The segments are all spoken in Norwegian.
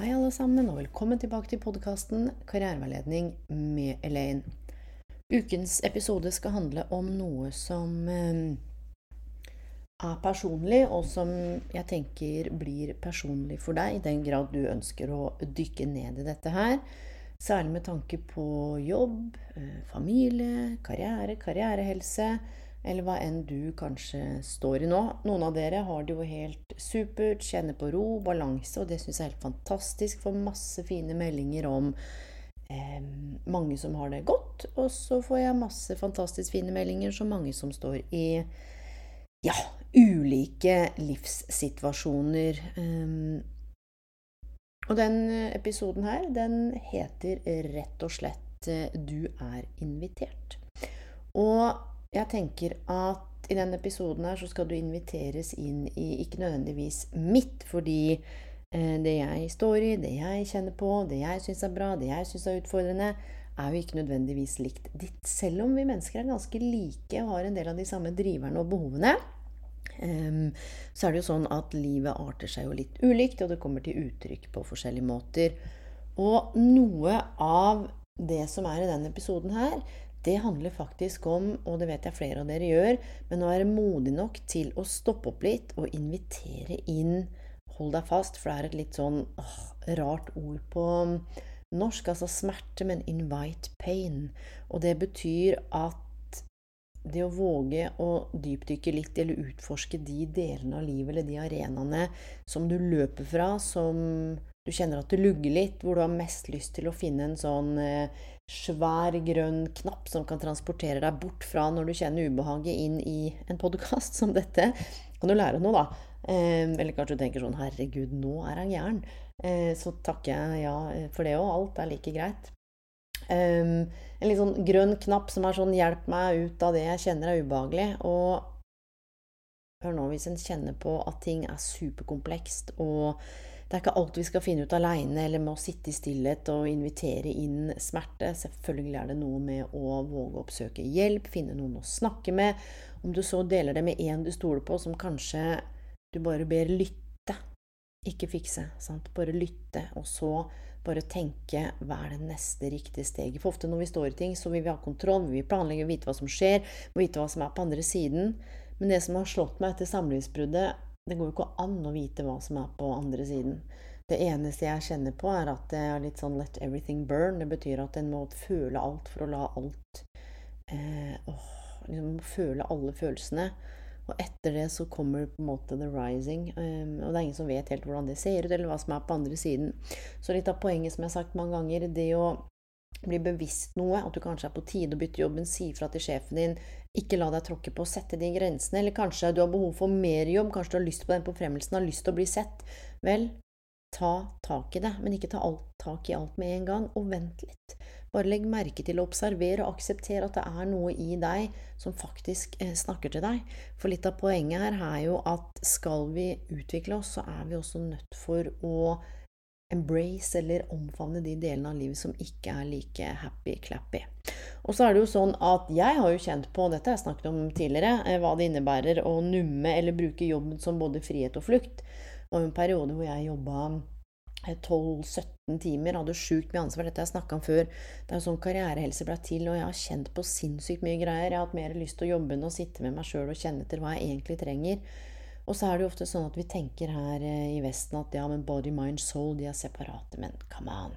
Hei, alle sammen, og velkommen tilbake til podkasten Karriereveiledning med Elaine. Ukens episode skal handle om noe som eh, er personlig, og som jeg tenker blir personlig for deg, i den grad du ønsker å dykke ned i dette her. Særlig med tanke på jobb, eh, familie, karriere, karrierehelse, eller hva enn du kanskje står i nå. Noen av dere har det jo helt supert, kjenner på ro, balanse, og det syns jeg er helt fantastisk. Får masse fine meldinger om eh, mange som har det godt, og så får jeg masse fantastisk fine meldinger som mange som står i ja, ulike livssituasjoner. Um, og den episoden her, den heter rett og slett eh, 'Du er invitert'. Og jeg tenker at i denne episoden her så skal du inviteres inn i ikke nødvendigvis mitt, fordi eh, det jeg står i, det jeg kjenner på, det jeg syns er bra, det jeg syns er utfordrende, er jo ikke nødvendigvis likt ditt. Selv om vi mennesker er ganske like og har en del av de samme driverne og behovene, um, så er det jo sånn at livet arter seg jo litt ulikt, og det kommer til uttrykk på forskjellige måter. Og noe av det som er i denne episoden her, det handler faktisk om, og det vet jeg flere av dere gjør, men å være modig nok til å stoppe opp litt og invitere inn Hold deg fast, for det er et litt sånn åh, rart ord på norsk, altså smerte, men invite pain. Og det betyr at det å våge å dypdykke litt, eller utforske de delene av livet eller de arenaene som du løper fra, som du kjenner at det lugger litt, hvor du har mest lyst til å finne en sånn eh, svær, grønn knapp som kan transportere deg bort fra når du kjenner ubehaget, inn i en podkast som dette. Kan du lære noe, da? Eh, eller kanskje du tenker sånn Herregud, nå er han gæren. Eh, så takker jeg ja for det òg. Alt er like greit. Eh, en litt sånn grønn knapp som er sånn 'hjelp meg ut av det jeg kjenner er ubehagelig'. Og hør nå, hvis en kjenner på at ting er superkomplekst og det er ikke alt vi skal finne ut aleine eller med å sitte i stillhet og invitere inn smerte. Selvfølgelig er det noe med å våge å oppsøke hjelp, finne noen å snakke med. Om du så deler det med en du stoler på, som kanskje du bare ber lytte, ikke fikse. Sant? Bare lytte, og så bare tenke hva er det neste riktige steget. For ofte når vi står i ting, så vil vi ha kontroll, vi vil planlegge, vite hva som skjer, vite hva som er på andre siden. Men det som har slått meg etter samlivsbruddet, det går jo ikke an å vite hva som er på andre siden. Det eneste jeg kjenner på, er at det er litt sånn 'let everything burn'. Det betyr at en må føle alt for å la alt eh, åh, liksom føle alle følelsene. Og etter det så kommer på en måte the rising. Um, og det er ingen som vet helt hvordan det ser ut, eller hva som er på andre siden. Så litt av poenget som jeg har sagt mange ganger, det å bli bevisst noe, at du kanskje er på tide å bytte jobben, si fra til sjefen din, ikke la deg tråkke på, sette de grensene, eller kanskje du har behov for mer jobb, kanskje du har lyst på den forfremmelsen, har lyst til å bli sett. Vel, ta tak i det, men ikke ta alt, tak i alt med en gang, og vent litt. Bare legg merke til å observere og akseptere at det er noe i deg som faktisk eh, snakker til deg. For litt av poenget her er jo at skal vi utvikle oss, så er vi også nødt for å embrace eller omfavne de delene av livet som ikke er like happy-clappy. Og så er det jo sånn at jeg har jo kjent på, dette har jeg snakket om tidligere, eh, hva det innebærer å numme eller bruke jobben som både frihet og flukt. Var en periode hvor jeg jobba 12-17 eh, timer, hadde sjukt mye ansvar. Dette har jeg snakka om før. Det er jo sånn karrierehelse ble til, og jeg har kjent på sinnssykt mye greier. Jeg har hatt mer lyst til å jobbe enn å sitte med meg sjøl og kjenne etter hva jeg egentlig trenger. Og så er det jo ofte sånn at vi tenker her eh, i Vesten at ja, men body, mind, soul, de er separate. Men come on!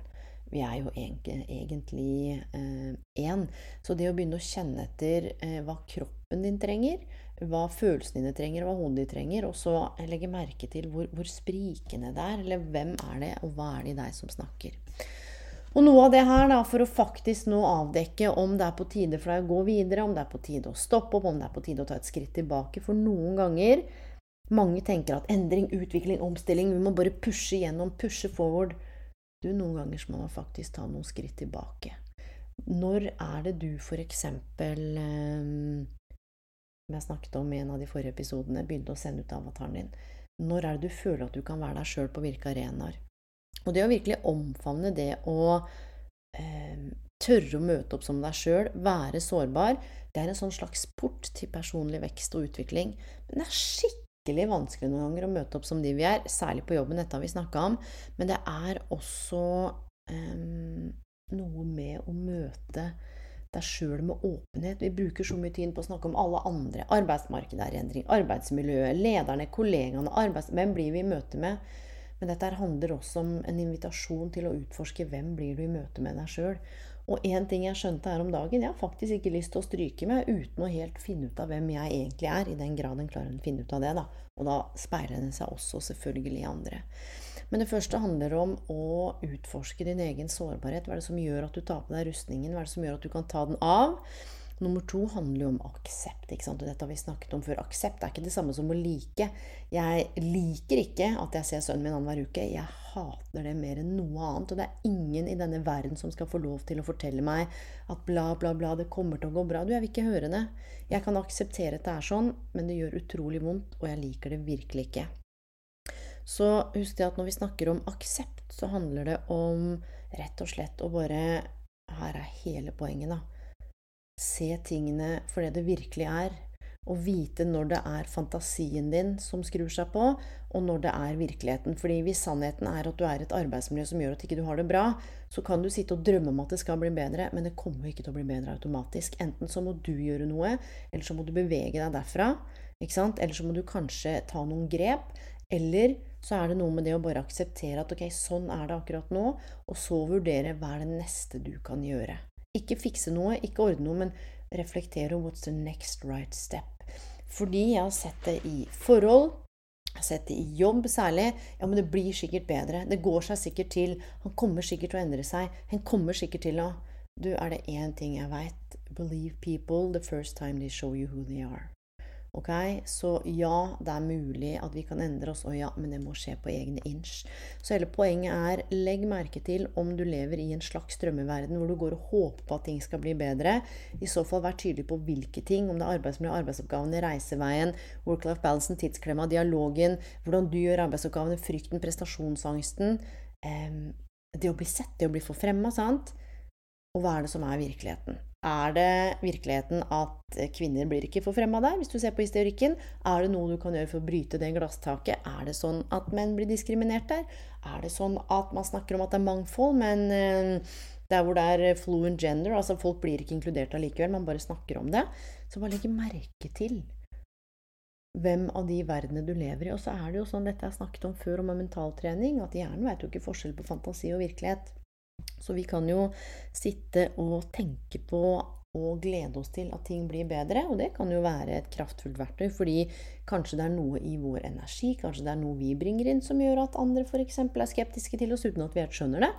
Vi er jo egentlig én. Eh, så det å begynne å kjenne etter eh, hva kroppen din trenger, hva følelsene dine trenger, hva hodet ditt trenger, og så legge merke til hvor, hvor sprikende det er, eller hvem er det, og hva er det i deg som snakker. Og noe av det her, da, for å faktisk nå avdekke om det er på tide for deg å gå videre, om det er på tide å stoppe opp, om det er på tide å ta et skritt tilbake. For noen ganger Mange tenker at endring, utvikling, omstilling Vi må bare pushe gjennom, pushe forward. Du, noen ganger må man faktisk ta noen skritt tilbake. Når er det du for eksempel eh, Som jeg snakket om i en av de forrige episodene, begynte å sende ut avataren din. Når er det du føler at du kan være deg sjøl på hvilke arenaer? Og det å virkelig omfavne det å eh, tørre å møte opp som deg sjøl, være sårbar, det er en sånn slags port til personlig vekst og utvikling. Men det er skikkelig vanskelig noen ganger å møte opp som de vi er, særlig på jobben, dette har vi snakka om. Men det er også um, noe med å møte deg sjøl med åpenhet. Vi bruker så mye tid på å snakke om alle andre. Arbeidsmarkedet er i endring. Arbeidsmiljøet, lederne, kollegaene, arbeids... Hvem blir vi i møte med? Men dette handler også om en invitasjon til å utforske hvem blir du i møte med deg sjøl. Og én ting jeg skjønte her om dagen Jeg har faktisk ikke lyst til å stryke meg uten å helt finne ut av hvem jeg egentlig er, i den grad en klarer å finne ut av det. da. Og da speiler den seg også selvfølgelig i andre. Men det første handler om å utforske din egen sårbarhet. Hva er det som gjør at du tar på deg rustningen? Hva er det som gjør at du kan ta den av? Nummer to handler jo om aksept. ikke sant? Dette har vi snakket om før. Aksept er ikke det samme som å like. Jeg liker ikke at jeg ser sønnen min annenhver uke. Jeg hater det mer enn noe annet. Og det er ingen i denne verden som skal få lov til å fortelle meg at bla, bla, bla, det kommer til å gå bra. Du, jeg vil ikke høre det. Jeg kan akseptere at det er sånn, men det gjør utrolig vondt, og jeg liker det virkelig ikke. Så husk det at når vi snakker om aksept, så handler det om rett og slett å bare Her er hele poenget, da. Se tingene for det det virkelig er. Og vite når det er fantasien din som skrur seg på, og når det er virkeligheten. Fordi hvis sannheten er at du er et arbeidsmiljø som gjør at ikke du har det bra, så kan du sitte og drømme om at det skal bli bedre, men det kommer ikke til å bli bedre automatisk. Enten så må du gjøre noe, eller så må du bevege deg derfra. Ikke? Eller så må du kanskje ta noen grep. Eller så er det noe med det å bare akseptere at ok, sånn er det akkurat nå, og så vurdere hva er det neste du kan gjøre. Ikke fikse noe, ikke ordne noe, men reflektere what's the next right step. Fordi jeg har sett det i forhold, jeg har sett det i jobb særlig. Ja, men det blir sikkert bedre. Det går seg sikkert til. Han kommer sikkert til å endre seg. Han kommer sikkert til å Du, er det én ting jeg veit? Believe people the first time they show you who they are. Ok, Så ja, det er mulig at vi kan endre oss, og ja, men det må skje på egne inch. Så hele poenget er legg merke til om du lever i en slags drømmeverden hvor du går og håper på at ting skal bli bedre. I så fall vær tydelig på hvilke ting. Om det er arbeidsmiljø, arbeidsoppgavene, reiseveien, work-life balancen, tidsklemma, dialogen, hvordan du gjør arbeidsoppgavene, frykten, prestasjonsangsten. Eh, det å bli sett, det å bli forfremma, sant? Og hva er det som er virkeligheten? Er det virkeligheten at kvinner blir ikke forfremma der, hvis du ser på historikken? Er det noe du kan gjøre for å bryte det glasstaket? Er det sånn at menn blir diskriminert der? Er det sånn at man snakker om at det er mangfold, men eh, der hvor det er fluent gender, altså folk blir ikke inkludert allikevel, man bare snakker om det, så bare legg merke til hvem av de verdenene du lever i. Og så er det jo sånn, dette jeg snakket om før, om mentaltrening, at hjernen vet jo ikke forskjell på fantasi og virkelighet. Så vi kan jo sitte og tenke på og glede oss til at ting blir bedre. Og det kan jo være et kraftfullt verktøy, fordi kanskje det er noe i vår energi, kanskje det er noe vi bringer inn som gjør at andre f.eks. er skeptiske til oss uten at vi helt skjønner det.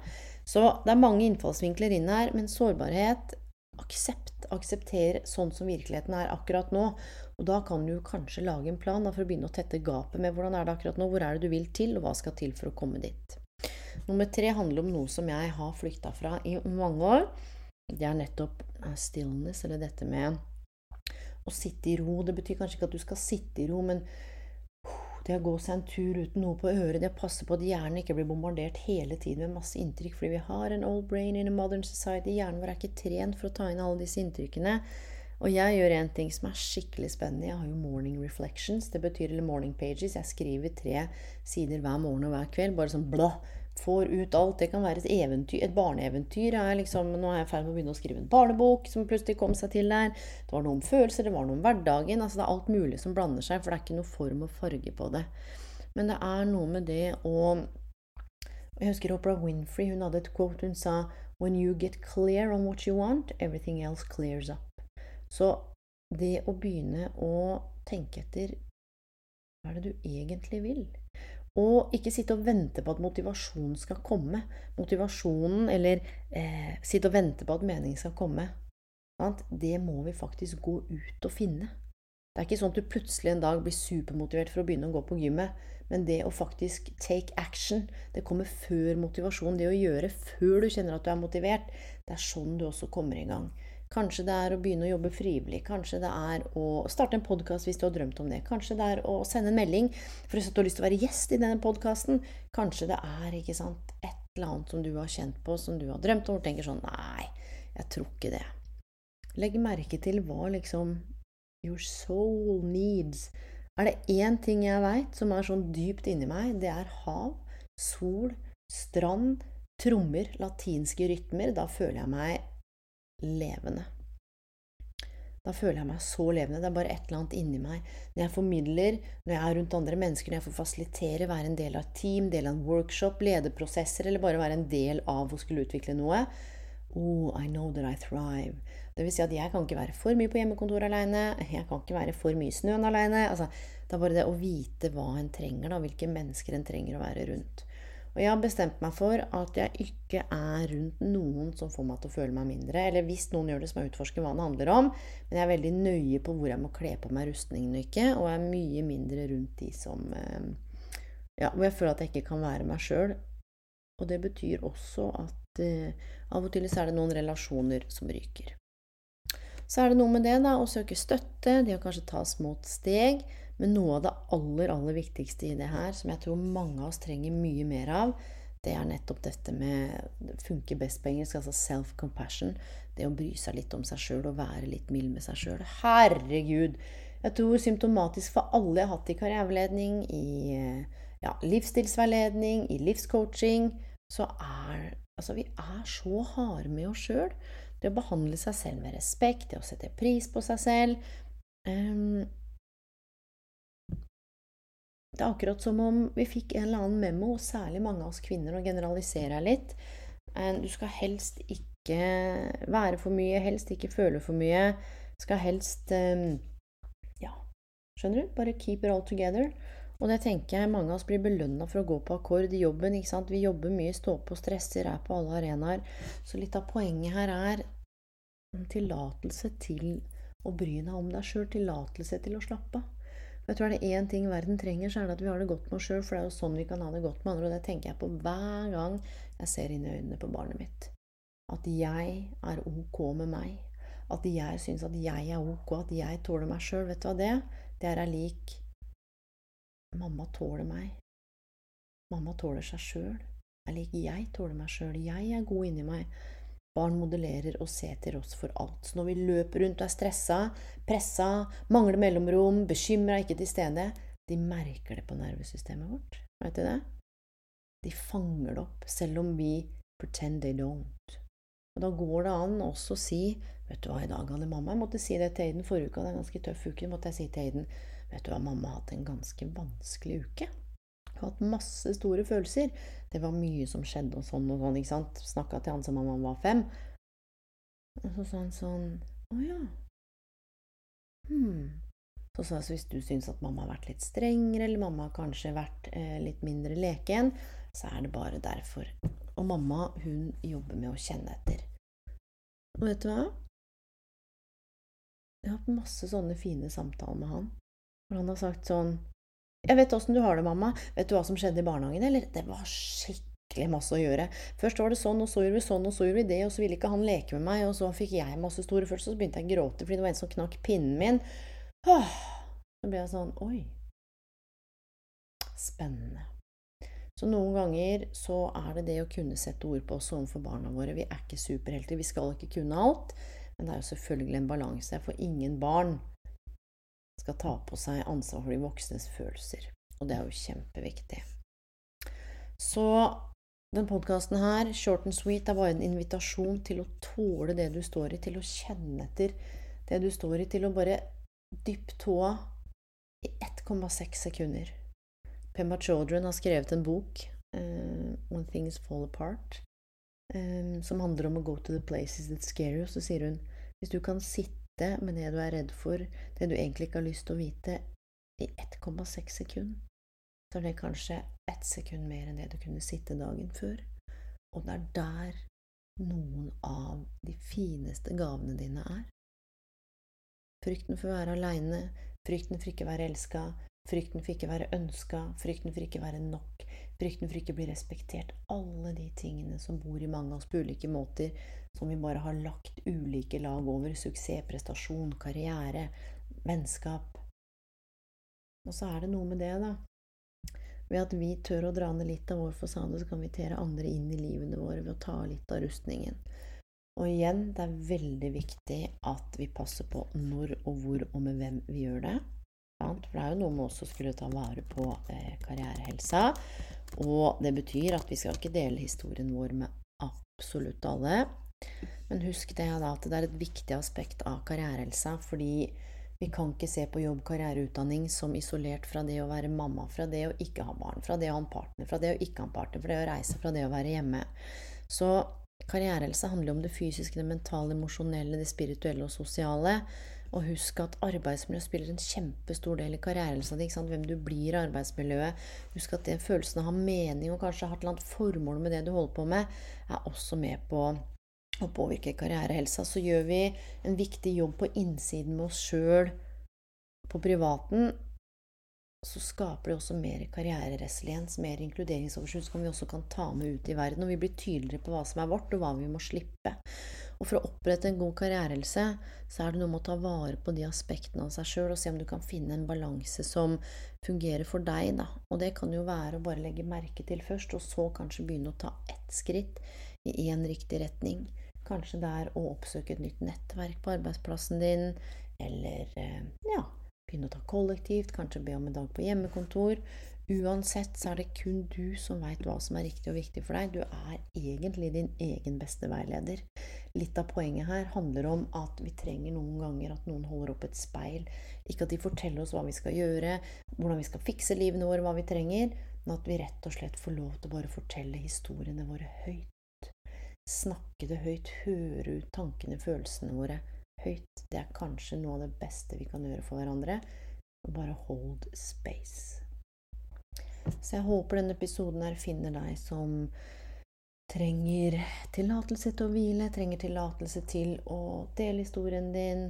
Så det er mange innfallsvinkler inn her, men sårbarhet, aksept, aksepter sånn som virkeligheten er akkurat nå. Og da kan du kanskje lage en plan for å begynne å tette gapet med hvordan er det akkurat nå, hvor er det du vil til, og hva skal til for å komme dit. Nummer tre handler om noe som jeg har flykta fra i mange år. Det er nettopp eh, stillness, eller dette med å sitte i ro. Det betyr kanskje ikke at du skal sitte i ro, men det å gå seg en tur uten noe på øret, det å passe på at hjernen ikke blir bombardert hele tiden med masse inntrykk, fordi vi har en old brain in a modern society. Hjernen vår er ikke trent for å ta inn alle disse inntrykkene. Og jeg gjør en ting som er skikkelig spennende. Jeg har jo morning reflections. Det betyr eller morning pages. Jeg skriver tre sider hver morgen og hver kveld. Bare sånn blå får ut alt. Det kan være et eventyr, et barneeventyr. Liksom, nå er jeg i ferd med å begynne å skrive en barnebok som plutselig kom seg til der. Det var noe om følelser, det var noe om hverdagen. altså Det er alt mulig som blander seg, for det er ikke noe form og farge på det. Men det er noe med det å Jeg husker Oprah Winfrey, hun hadde et quote. Hun sa When you get clear on what you want, everything else clears up. Så det å begynne å tenke etter hva er det du egentlig vil? Og ikke sitte og vente på at motivasjonen skal komme. Motivasjonen, eller eh, sitte og vente på at meningen skal komme. Det må vi faktisk gå ut og finne. Det er ikke sånn at du plutselig en dag blir supermotivert for å begynne å gå på gymmet. Men det å faktisk take action, det kommer før motivasjon. Det å gjøre før du kjenner at du er motivert, det er sånn du også kommer i gang. Kanskje det er å begynne å jobbe frivillig. Kanskje det er å starte en podkast hvis du har drømt om det. Kanskje det er å sende en melding for at du har lyst til å være gjest i denne podkasten. Kanskje det er sant, et eller annet som du har kjent på, som du har drømt om, og tenker sånn Nei, jeg tror ikke det. Legg merke til hva liksom your soul needs. Er det én ting jeg veit som er sånn dypt inni meg, det er hav, sol, strand, trommer, latinske rytmer. Da føler jeg meg levende. Da føler jeg meg så levende. Det er bare et eller annet inni meg. Når jeg formidler, når jeg er rundt andre mennesker, når jeg får fasilitere, være en del av et team, del av en workshop, lede prosesser, eller bare være en del av å skulle utvikle noe Oh, I know that I thrive. Det vil si at jeg kan ikke være for mye på hjemmekontor alene. Jeg kan ikke være for mye i snøen alene. Altså, det er bare det å vite hva en trenger, da, hvilke mennesker en trenger å være rundt. Og jeg har bestemt meg for at jeg ikke er rundt noen som får meg til å føle meg mindre. Eller hvis noen gjør det, så må jeg utforske hva det handler om. Men jeg er veldig nøye på hvor jeg må kle på meg rustningen og ikke. Og jeg er mye mindre rundt de som eh, Ja, hvor jeg føler at jeg ikke kan være meg sjøl. Og det betyr også at uh, av og til så er det noen relasjoner som ryker. Så er det noe med det, da, å søke støtte, det å kanskje ta små steg. Men noe av det aller, aller viktigste i det her, som jeg tror mange av oss trenger mye mer av, det er nettopp dette med Det funker best på engelsk, altså self-compassion. Det å bry seg litt om seg sjøl og være litt mild med seg sjøl. Herregud! Jeg tror symptomatisk for alle jeg har hatt i karriereveiledning, i ja, livsstilsveiledning, i livscoaching, så er Altså, vi er så harde med oss sjøl. Det å behandle seg selv med respekt, det å sette pris på seg selv. Um, det er akkurat som om vi fikk en eller annen memo, og særlig mange av oss kvinner, og generaliserer litt. Eh, du skal helst ikke være for mye, helst ikke føle for mye. Skal helst eh, Ja, skjønner du? Bare keep it all together. Og det tenker jeg mange av oss blir belønna for å gå på akkord i jobben. ikke sant? Vi jobber mye, står på, stresser, er på alle arenaer. Så litt av poenget her er en tillatelse til å bry deg om deg sjøl. Tillatelse til å slappe av. Jeg tror er det én ting verden trenger, så er det at vi har det godt med oss sjøl. For det er jo sånn vi kan ha det godt med andre. Og det tenker jeg på hver gang jeg ser inn i øynene på barnet mitt. At jeg er ok med meg. At jeg syns at jeg er ok, at jeg tåler meg sjøl. Vet du hva det Det er lik Mamma tåler meg. Mamma tåler seg sjøl. Er lik jeg tåler meg sjøl. Jeg er god inni meg. Barn modellerer og ser til oss for alt. Så når vi løper rundt og er stressa, pressa, mangler mellomrom, bekymra, ikke til stede De merker det på nervesystemet vårt. Vet du det? De fanger det opp, selv om vi pretend they don't. Og da går det an også å si Vet du hva, i dag hadde mamma Jeg måtte si det til Aiden forrige uke, det er en ganske tøff uke. måtte jeg si til Aiden Vet du hva, mamma har hatt en ganske vanskelig uke. Hun har hatt masse store følelser. Det var mye som skjedde og sånn og sånn. ikke sant? Snakka til han som om han var fem. Og så sa han sånn Å ja. Hm. Så sa jeg så hvis du syns at mamma har vært litt strengere, eller mamma har kanskje vært eh, litt mindre leken, så er det bare derfor. Og mamma, hun jobber med å kjenne etter. Og vet du hva? Jeg har hatt masse sånne fine samtaler med han. Hvor han har sagt sånn 'Jeg vet åssen du har det, mamma. Vet du hva som skjedde i barnehagen, eller?' Det var skikkelig masse å gjøre. Først var det sånn, og så gjorde vi sånn, og så gjorde vi det, og så ville ikke han leke med meg, og så fikk jeg masse store følelser, og så begynte jeg å gråte fordi det var en som knakk pinnen min. Åh, så ble jeg sånn Oi. Spennende. Så noen ganger så er det det å kunne sette ord på oss overfor barna våre. Vi er ikke superhelter, vi skal ikke kunne alt. Men det er jo selvfølgelig en balanse, Jeg får ingen barn skal ta på seg ansvar for de voksnes følelser. Og det er jo kjempeviktig. Så den podkasten her, short and sweet, er bare en invitasjon til å tåle det du står i, til å kjenne etter det du står i, til å bare dyppe tåa i 1,6 sekunder. Pemba Children har skrevet en bok, uh, When Things Fall Apart, um, som handler om å go to the places that scare you. Så sier hun hvis du kan sitte sitte med det du er redd for, det du egentlig ikke har lyst til å vite, i 1,6 sekund, så er det kanskje ett sekund mer enn det du kunne sitte dagen før. Og det er der noen av de fineste gavene dine er. Frykten for å være aleine, frykten for ikke å være elska, frykten for ikke å være ønska, frykten for ikke å være nok, frykten for ikke å bli respektert. Alle de tingene som bor i mange av oss på ulike måter, som vi bare har lagt ulike lag over. Suksess, prestasjon, karriere, vennskap. Og så er det noe med det, da. Ved at vi tør å dra ned litt av vår fasade, så kan vi tere andre inn i livene våre ved å ta litt av rustningen. Og igjen, det er veldig viktig at vi passer på når og hvor og med hvem vi gjør det. For det er jo noe med også å skulle ta vare på eh, karrierehelsa. Og det betyr at vi skal ikke dele historien vår med absolutt alle. Men husk det da, at det er et viktig aspekt av karrierehelsa. Fordi vi kan ikke se på jobb, karriere, utdanning som isolert fra det å være mamma, fra det å ikke ha barn, fra det å ha en partner, fra det å ikke ha en partner, fra det å reise, fra det å være hjemme. Så Karrierehelse handler om det fysiske, det mentale, emosjonelle, det spirituelle og sosiale. Og husk at arbeidsmiljø spiller en kjempestor del i karrierehelsa din. Hvem du blir i arbeidsmiljøet. Husk at den følelsen av å ha mening og kanskje ha et eller annet formål med det du holder på med, er også med på å påvirke karrierehelsa. Så gjør vi en viktig jobb på innsiden med oss sjøl på privaten, så skaper det også mer karriereresiliens, mer inkluderingsoverskudd, som vi også kan ta med ut i verden. Og vi blir tydeligere på hva som er vårt, og hva vi må slippe. Og for å opprette en god karrierehelse, så er det noe med å ta vare på de aspektene av seg sjøl, og se om du kan finne en balanse som fungerer for deg, da. Og det kan jo være å bare legge merke til først, og så kanskje begynne å ta ett skritt i én riktig retning. Kanskje det er å oppsøke et nytt nettverk på arbeidsplassen din, eller eh, ja, begynne å ta kollektivt, kanskje be om en dag på hjemmekontor. Uansett så er det kun du som veit hva som er riktig og viktig for deg. Du er egentlig din egen beste veileder. Litt av poenget her handler om at vi trenger noen ganger at noen holder opp et speil. Ikke at de forteller oss hva vi skal gjøre, hvordan vi skal fikse livene våre, hva vi trenger, men at vi rett og slett får lov til å bare fortelle historiene våre høyt. Snakke det høyt, høre ut tankene, følelsene våre høyt. Det er kanskje noe av det beste vi kan gjøre for hverandre. Bare hold space. Så jeg håper denne episoden her finner deg som trenger tillatelse til å hvile, trenger tillatelse til å dele historien din.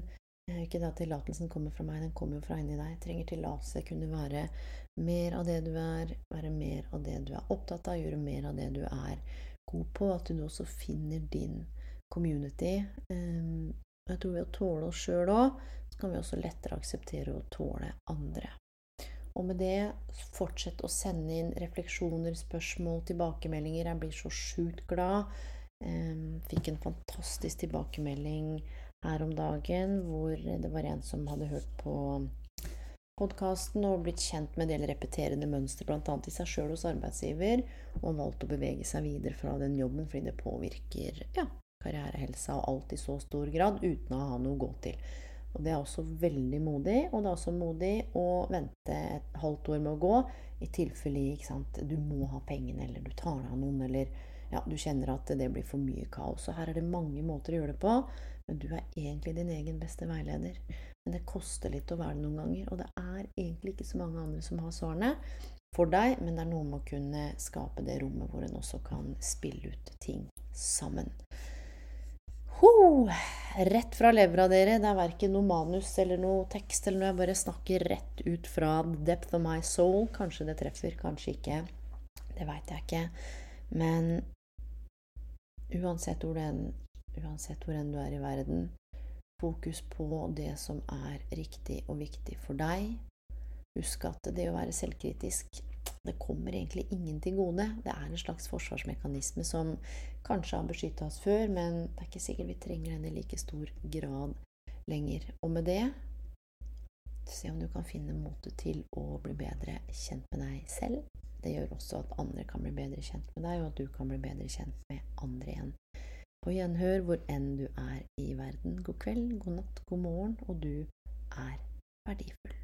Ikke at tillatelsen kommer fra meg, den kommer jo fra inni deg. Trenger tillatelse kunne være mer av det du er, være mer av det du er opptatt av, gjøre mer av det du er god på. At du også finner din community. Um, jeg tror ved å tåle oss sjøl òg, så kan vi også lettere akseptere å tåle andre. Og med det, fortsett å sende inn refleksjoner, spørsmål, tilbakemeldinger. Jeg blir så sjukt glad. Fikk en fantastisk tilbakemelding her om dagen hvor det var en som hadde hørt på podkasten og blitt kjent med en del repeterende mønster, bl.a. i seg sjøl hos arbeidsgiver, og valgt å bevege seg videre fra den jobben fordi det påvirker ja, karrierehelsa og alt i så stor grad uten å ha noe å gå til. Og Det er også veldig modig, og det er også modig å vente et halvt år med å gå i tilfelle du må ha pengene, eller du tar deg av noen, eller ja, du kjenner at det blir for mye kaos. Og Her er det mange måter å gjøre det på, men du er egentlig din egen beste veileder. Men det koster litt å være det noen ganger, og det er egentlig ikke så mange andre som har svarene for deg, men det er noe med å kunne skape det rommet hvor en også kan spille ut ting sammen. Ho! Rett fra levra, dere. Det er verken noe manus eller noe tekst eller noe. Jeg bare snakker rett ut fra depth of my soul. Kanskje det treffer, kanskje ikke. Det veit jeg ikke. Men uansett hvor, den, uansett hvor enn du er i verden, fokus på det som er riktig og viktig for deg. Husk at det å være selvkritisk det kommer egentlig ingen til gode. Det er en slags forsvarsmekanisme som kanskje har beskytta oss før, men det er ikke sikkert vi trenger den i like stor grad lenger. Og med det se om du kan finne motet til å bli bedre kjent med deg selv. Det gjør også at andre kan bli bedre kjent med deg, og at du kan bli bedre kjent med andre igjen. På gjenhør hvor enn du er i verden. God kveld, god natt, god morgen, og du er verdifull.